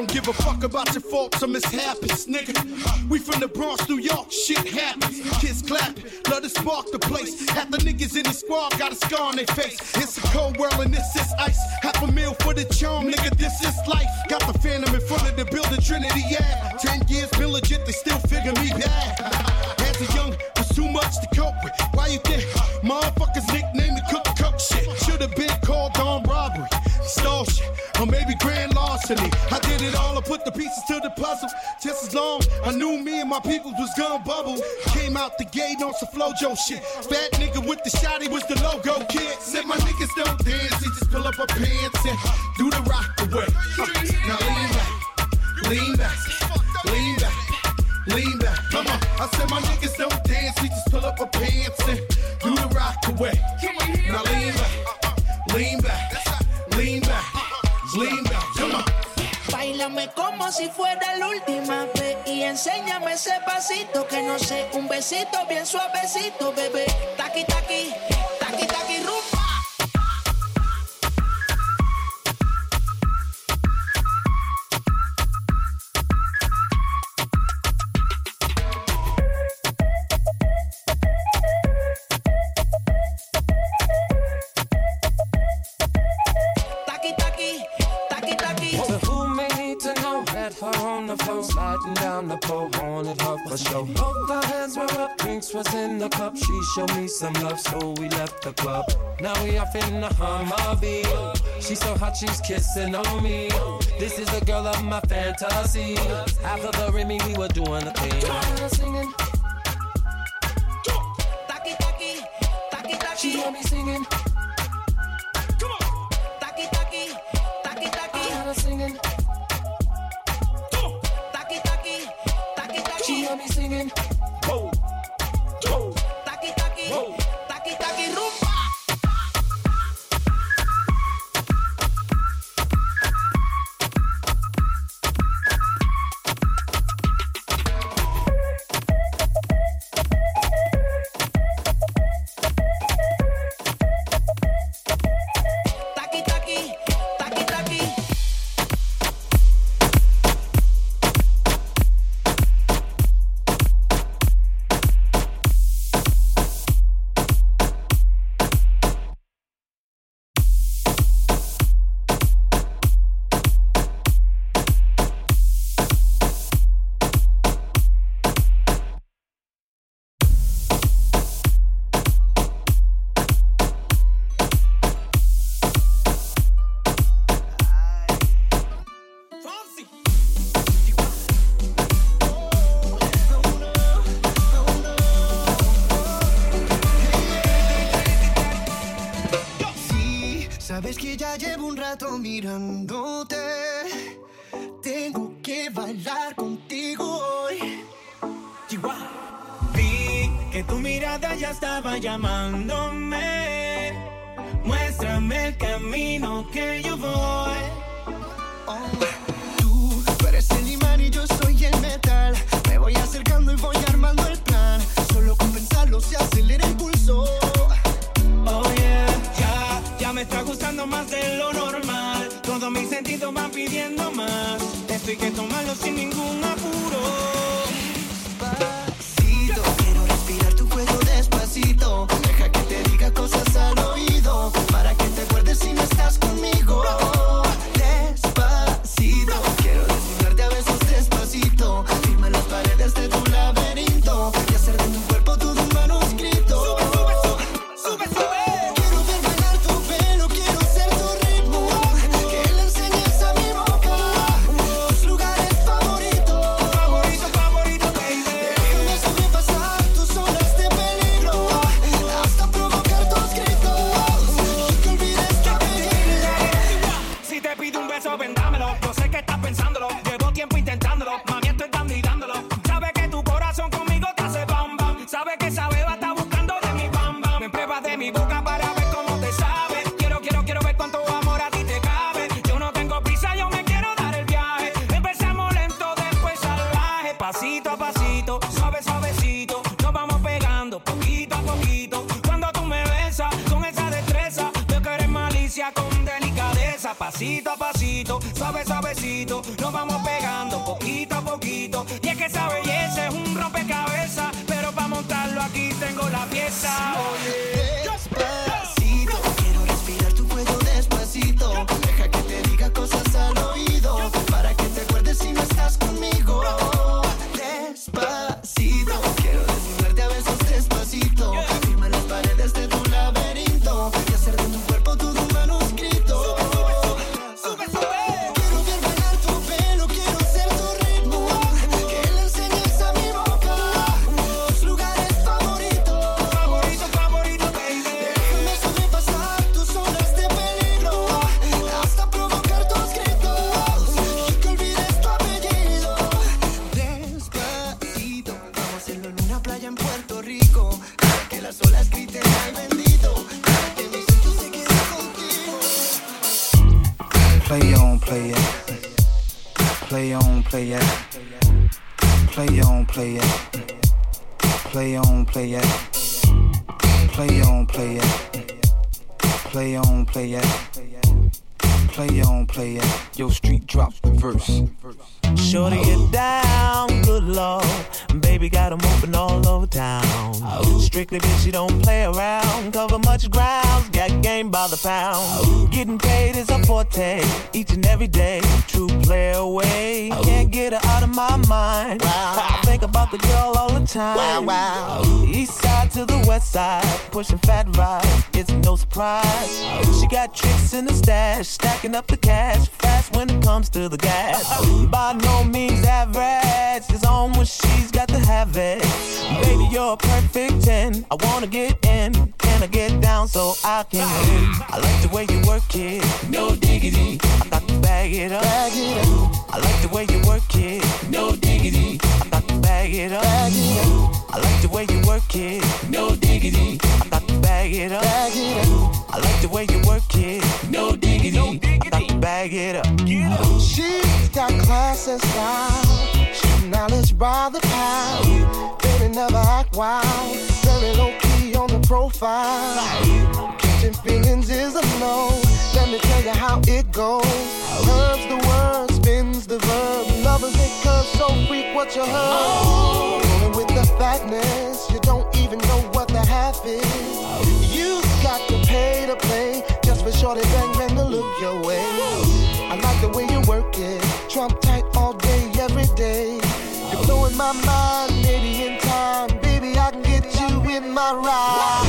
don't give a fuck about your faults or mishaps, nigga. We from the Bronx, New York, shit happens. Kids clapping, love to spark the place. Half the niggas in the squad got a scar on their face. It's a cold world and this is ice. Half a meal for the charm, nigga, this is life. Got the phantom in front of the building, Trinity, yeah. Ten years been legit, they still figure me bad. As a young, was too much to cope with. Why you think motherfuckers nickname me Cook shit? Should've been called on robbery, shit, or maybe grand larceny. I did it all, I put the pieces to the puzzle. Just as long I knew me and my people was gonna bubble. Came out the gate on some flojo shit. Fat nigga with the shotty was the logo kid. Said my niggas don't dance, he just pull up our pants and do the rock away. Now lean back, lean back, lean back. Lean back, come on. I said my niggas don't dance, we just pull up our pants and do the rock away. Si fuera la última vez y enséñame ese pasito que no sé, un besito bien suavecito, bebé. Taqui taqui, taqui taqui rumba. Down the pole wanted her for show. Both our hands were up, drinks was in the cup. She showed me some love, so we left the club. Now we off in the Humvee. She's so hot, she's kissing on me. This is the girl of my fantasy. After the Remy, we were doing the thing. Singing, she heard me singing, rato mirándote. Tengo que bailar contigo hoy. Vi que tu mirada ya estaba llamándome. Muéstrame el camino que yo voy. Tú, tú eres el imán y yo soy el metal. Me voy acercando y voy armando el plan. Solo con pensarlo se acelera el pulso. Gustando más de lo normal. Todos mis sentidos van pidiendo más. Esto hay que tomarlo sin ningún apuro. Got tricks in the stash, stacking up the cash fast when it comes to the gas. By no means average, it's on when she's got to have it. Baby, you're a perfect 10. I wanna get in, can I get down so I can win? I like the way you work it, no diggity. I got to bag it up. I like the way you work it, no diggity. I got to bag it up. I like the way you work it, no diggity. I got to bag it up. She's got class and style. She's knowledge by the pound. Baby never act wild. Very low key on the profile. Catching feelings is a no. Let me tell you how it goes. Curves the word, spins the verb. Lovers they curve so freak what you heard. Rolling with the fatness, you don't even know what the half is. You got to pay to play just for shorty bang bang to look your way. I like the way you work it, trump tight all day, every day. You're blowing my mind, maybe in time, baby I can get you in my ride.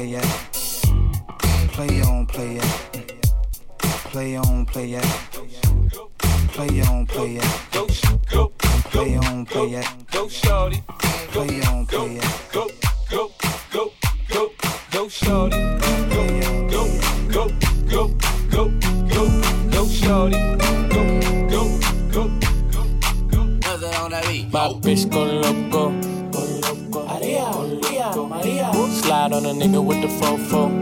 Play on, play it. Play on, play it. Play on, play it. Play on, play it. Go, sh- go, Play on, play it. go, shorty. Play on, play it. Go, go, go, go, go, shorty. Go, go, go, go, go, go, go, shorty. Go, go, go, go, go. My bitch go nigga with the fofo.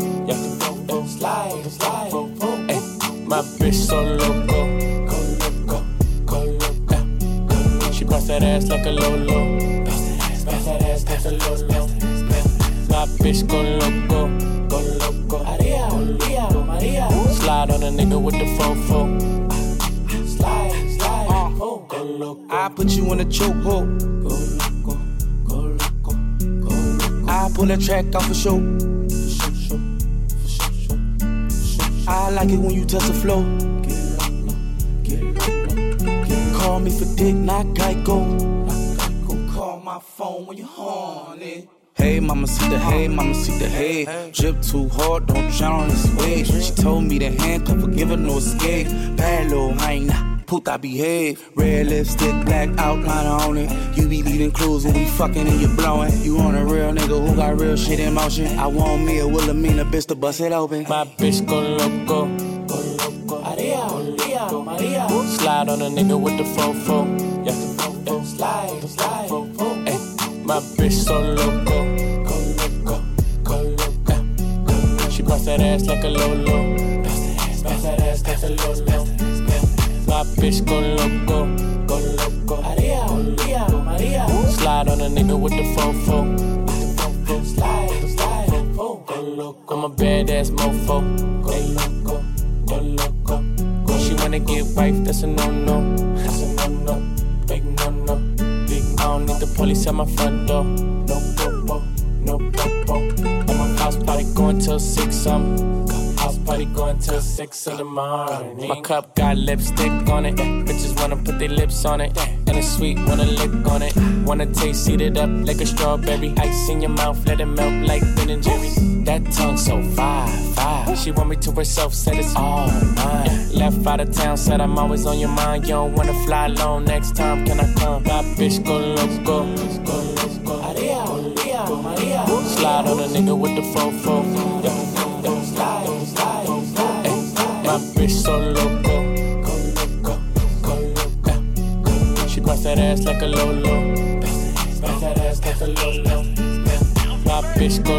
That track off for show. I like it when you touch the get Call me for dick, not Geico. Call my phone when you're horny. Hey, mama, see the hey, mama, see the hey. Drip too hard, don't drown on this wave. She told me to handcuff her, give her no escape. Bad little hyena, puta behave. Red lipstick, black outline on it. You be leading crews when we fucking and you blowing. You on a real nigga who got real shit in motion. I want me a Wilhelmina bitch to bust it open. My bitch go loco, go loco. Maria, Maria, Maria. Slide on a nigga with the fofo. Yeah, slide. Ay, my bitch so loco. Go loco, go loco. She bust that ass like a lolo. Bust that ass like a lolo. Bitch go loco, go loco. Maria, Maria, Maria. Slide on a nigga with the fofo. Slide, slide, fofo. Go loco. I'm a badass mofo. Go loco, go loco. Go. She wanna get wife, that's a no no. That's a no no, big no no. Big. I don't need the police at my front door. No popo, no popo. At my house party going till six um. House party going till six in the morning. My cup got lipstick on it. Bitches wanna put their lips on it. And it's sweet, wanna lick on it. Wanna taste, it up like a strawberry. Ice in your mouth, let it melt like Ben and Jerry's. That tongue so fire, fire. She want me to herself, said it's all mine. Left out of town, said I'm always on your mind. You don't wanna fly alone next time, can I come? My bitch go loco. Slide on a nigga with the fofo. Yeah, so loco. Go loco, go loco. She bust that ass like a lolo. Bust that ass like a lolo. My bitch go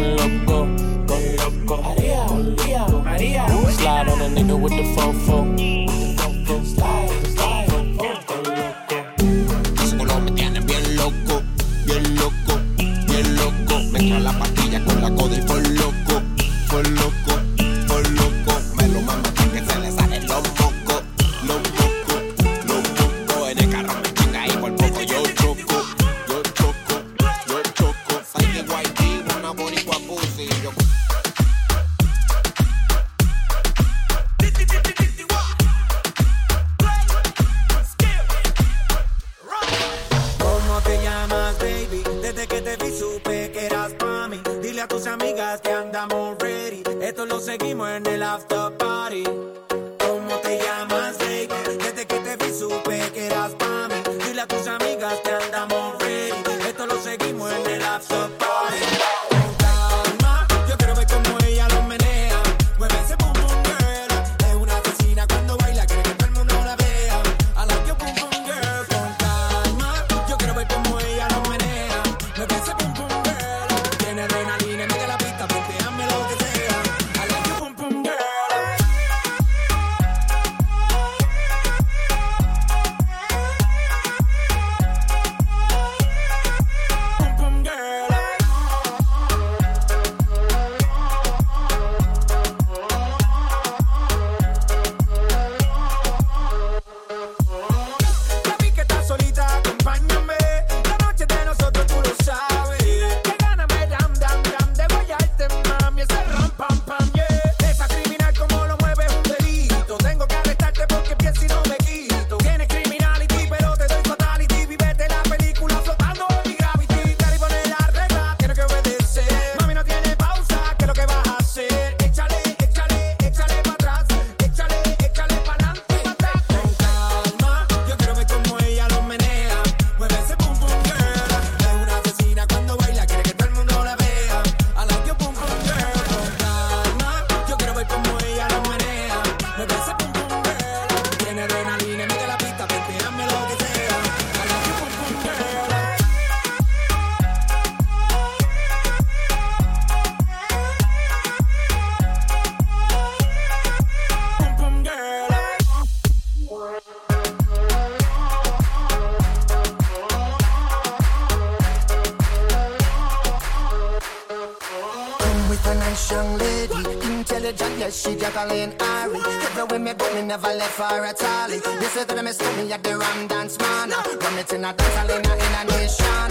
she juggling Ari. Everywhere me go, me never left for a tally. You say that me stole me at the Ram Dance Man. Run it in a dance, hall in a, in a nation.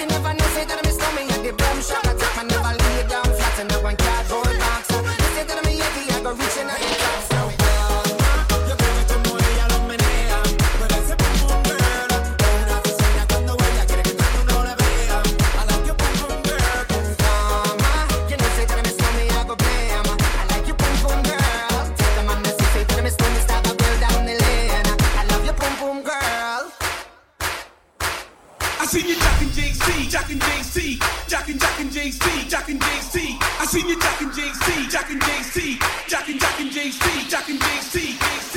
You never know, say that me stole me at the Bram Shop. I take me never lay down flat in a one cardboard box. You say that me heavy, I go reaching out the top. Jack and Jack and JC, Jack and JC. I seen you Jack and JC, Jack and JC, Jack and Jack and JC, Jack and JC, JC.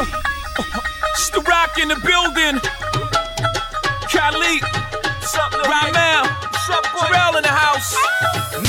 Uh, it's the rock in the building. Khalid, what's up, Ramel, what's up, in the house.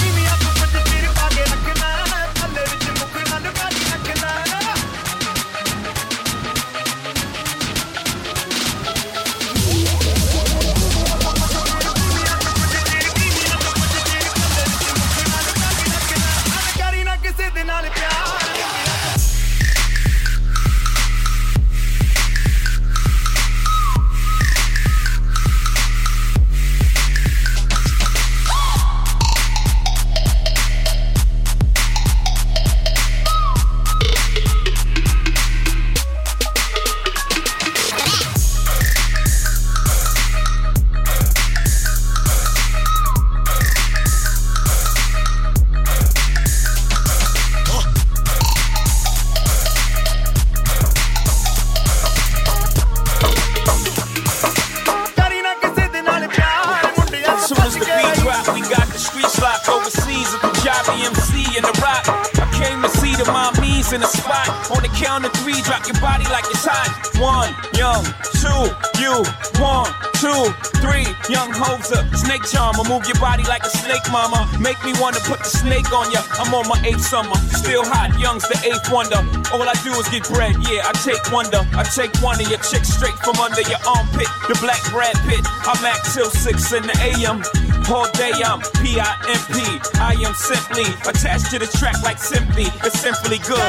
snake mama. Make me wanna put the snake on ya. I'm on my eighth summer, still hot, young's the eighth wonder. All I do is get bread, yeah, I take wonder. I take one of your chicks straight from under your armpit, the black Brad Pitt. I'm at till 6 in the AM. All day I'm P-I-M-P. I am simply attached to the track like simply. It's simply good.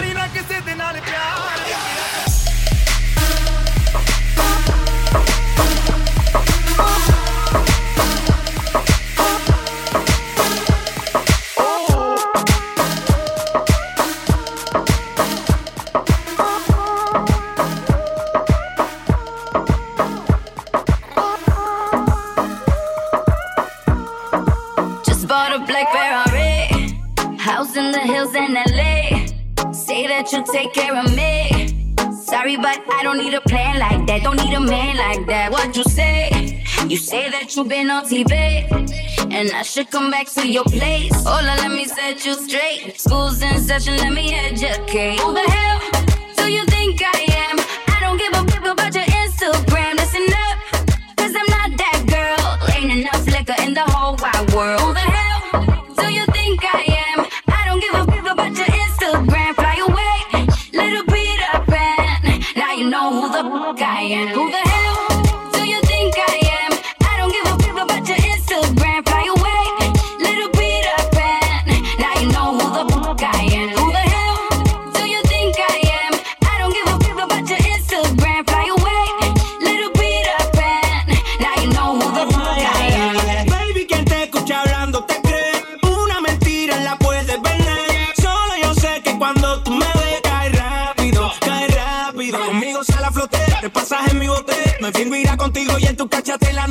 a black Ferrari. House in the hills in LA. Say that you take care of me. Sorry, but I don't need a plan like that. Don't need a man like that. What you say? You say that you've been on TV. And I should come back to your place. Hola, let me set you straight. School's in session, let me educate. Who the hell do you think I am? Who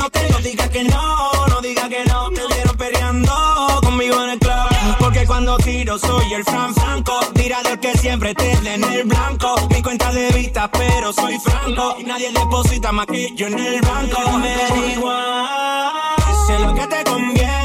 besuándote. No digas que no, no digas que no. Te vieron peleando conmigo en el club. Porque cuando tiro soy el Fran Franco. Tirador que siempre te en el blanco. Mi cuenta de vista, pero soy franco. Y nadie deposita más que yo en el banco. Me da igual. Sé lo que te conviene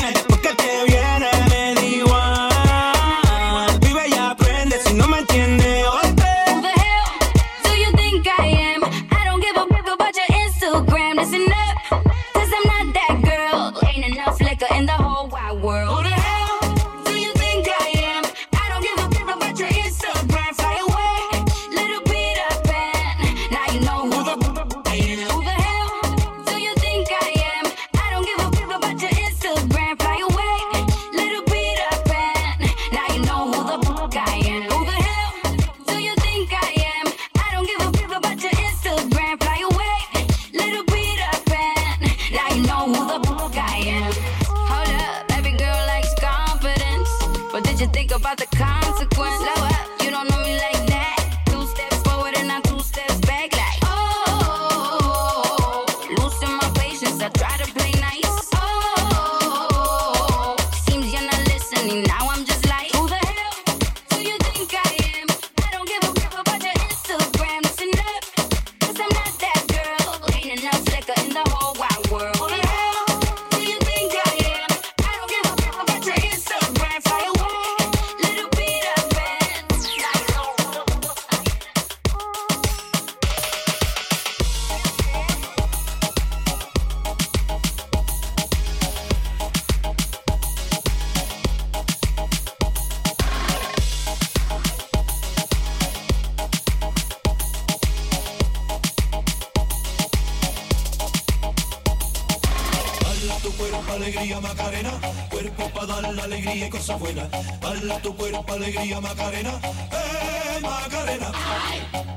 alegría y cosas buenas. Tu cuerpo, alegría, Macarena. ¡Eh, Macarena!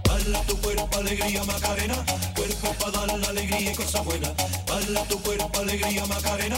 Baila tu cuerpo, alegría, Macarena. Cuerpo para dar la alegría y cosas buenas. Tu cuerpo, alegría, Macarena.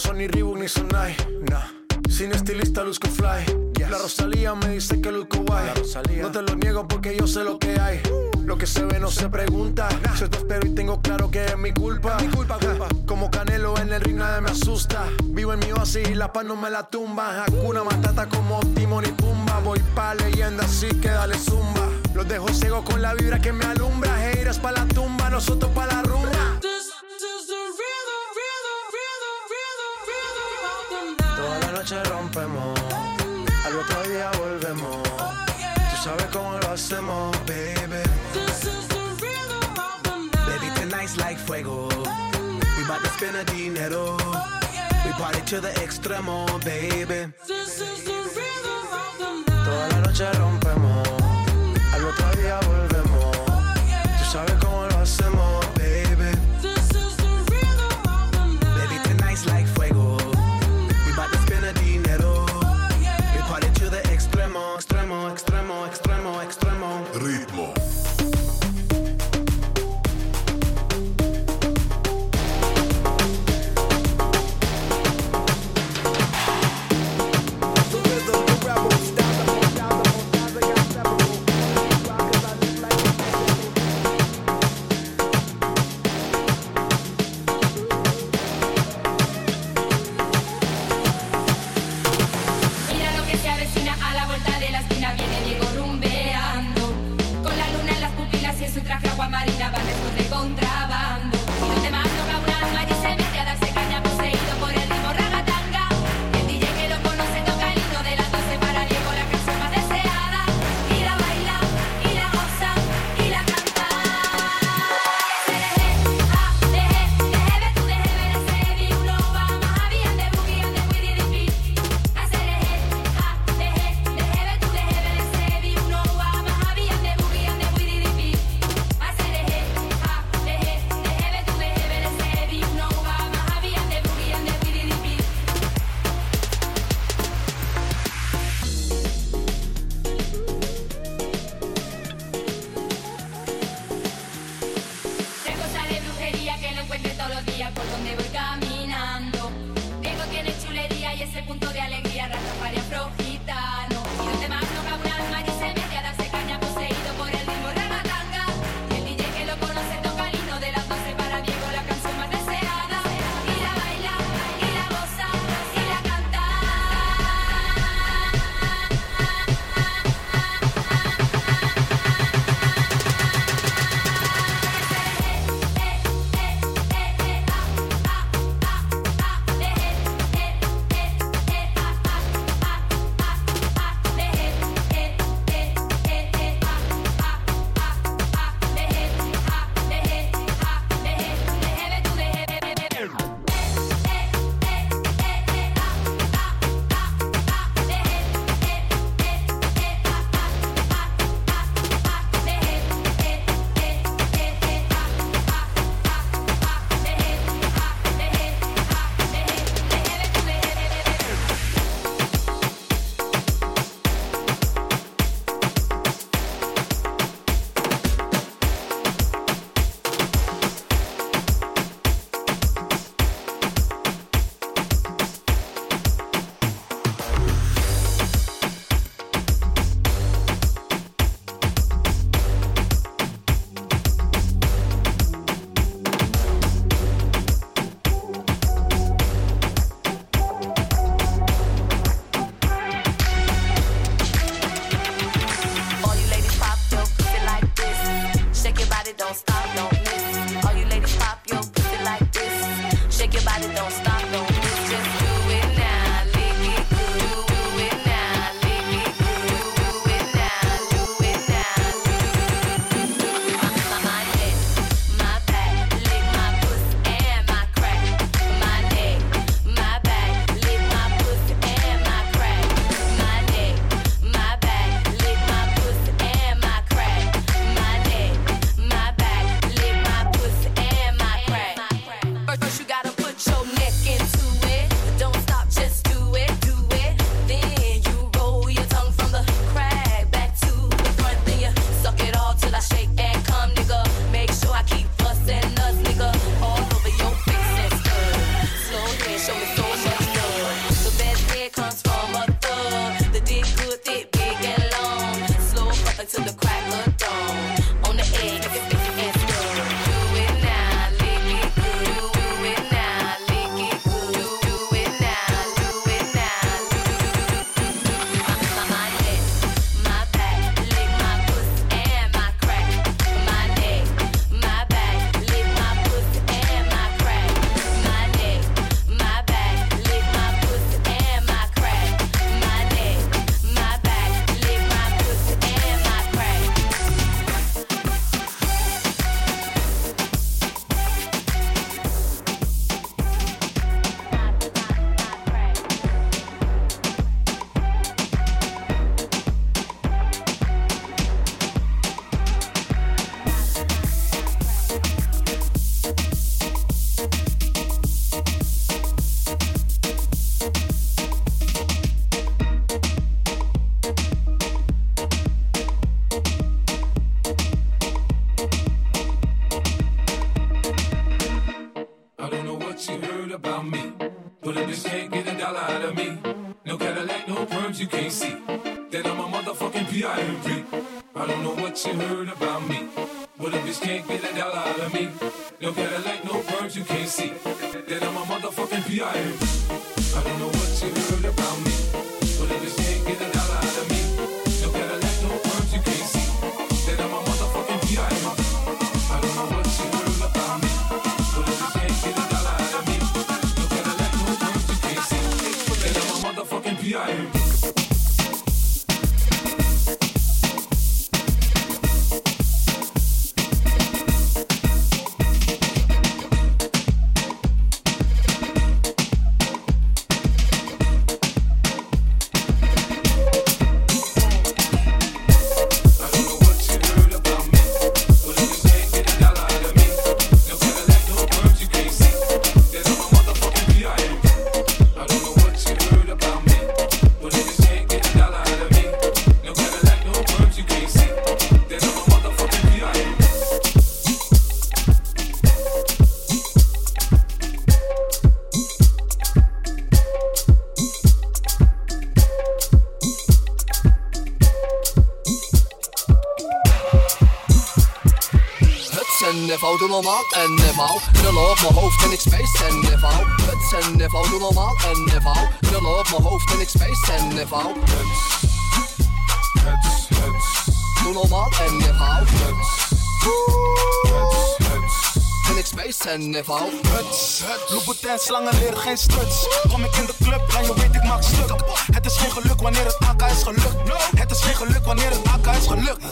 son ni Reebok ni Sonai, nah. Sin estilista luzco fly. La Rosalía me dice que luzco guay. No te lo niego porque yo sé lo que hay. Lo que se ve no se pregunta. Yo te espero y tengo claro que es mi culpa. Mi culpa, culpa. Como Canelo en el ring nadie me asusta. Vivo en mi oasis y la paz no me la tumba. Hakuna Matata como Timon y Pumba. Voy pa' leyenda así que dale zumba. Los dejo ciego con la vibra que me alumbra. Haters pa' la tumba, nosotros pa' la rumba. Otro día volvemos. Tú sabes cómo lo hacemos, baby. Baby, tonight's like fuego. We bout to spend a dinero. Oh, we party to the extremo, baby. This is the rhythm of the night. Toda la noche rompemos, don't stop, En niveau. Huts, huts, huts. En ik space en niveau. Huts, Louboutin, slangen leren geen struts. Kom ik in de club, dan je weet ik maak stuk. Het is geen geluk wanneer het AK is gelukt. Het is geen geluk wanneer het AK is gelukt.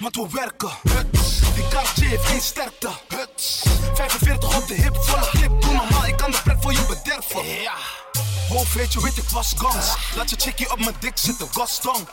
Want we werken. Huts. Die kaartje heeft geen sterkte. Huts. 45 op de hip, volle clip. Doe normaal, ik kan de pret voor je bederven. Ja. Weet je, weet ik was gans. Laat je chickie op mijn dik zitten, Gaston.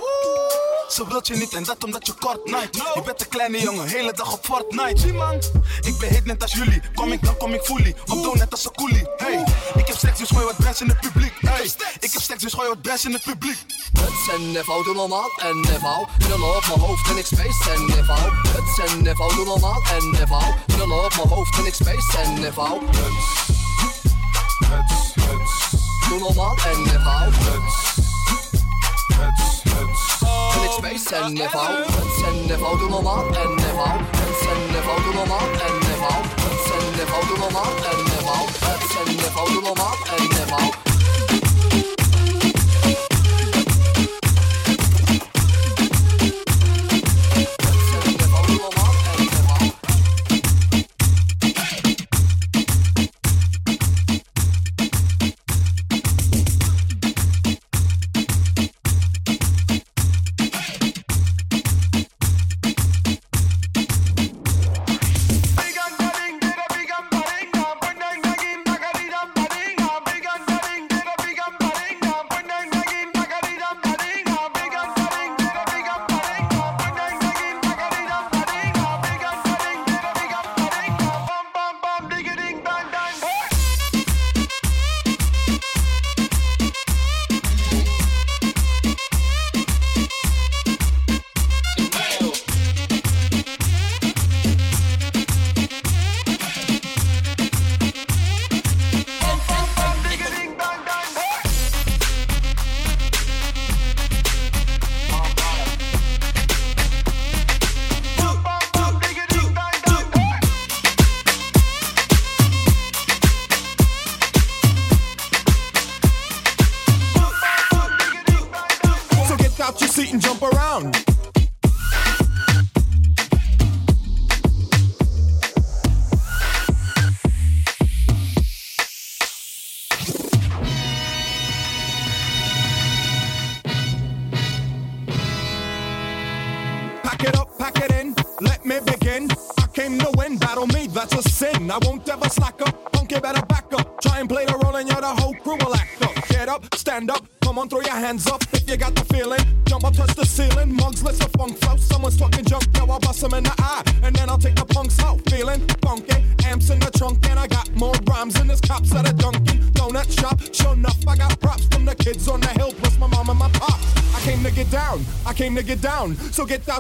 Ze wilt je niet en dat omdat je kort night. Je bent een kleine jongen, hele dag op Fortnite. Zie man, ik ben heet net als jullie. Kom ik dan kom ik fully. Op doe net als een coolie. Hey, ik heb stacks dus gooi wat bands in het publiek. Hey, ik heb stacks dus gooi wat bands in het publiek. Huts en niveau, doe normaal en niveau. Nul op mijn hoofd en ik space en niveau. Huts en niveau, doe normaal en niveau. Nul op mijn hoofd en ik space en niveau. Huts, huts, huts. Doe normaal en. Huts, huts, huts. geçmeyi sen nefav Sen nefav dumama en nefav Sen nefav dumama en nefav Sen nefav dumama en nefav Sen nefav dumama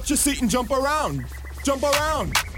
your seat and jump around. Jump around.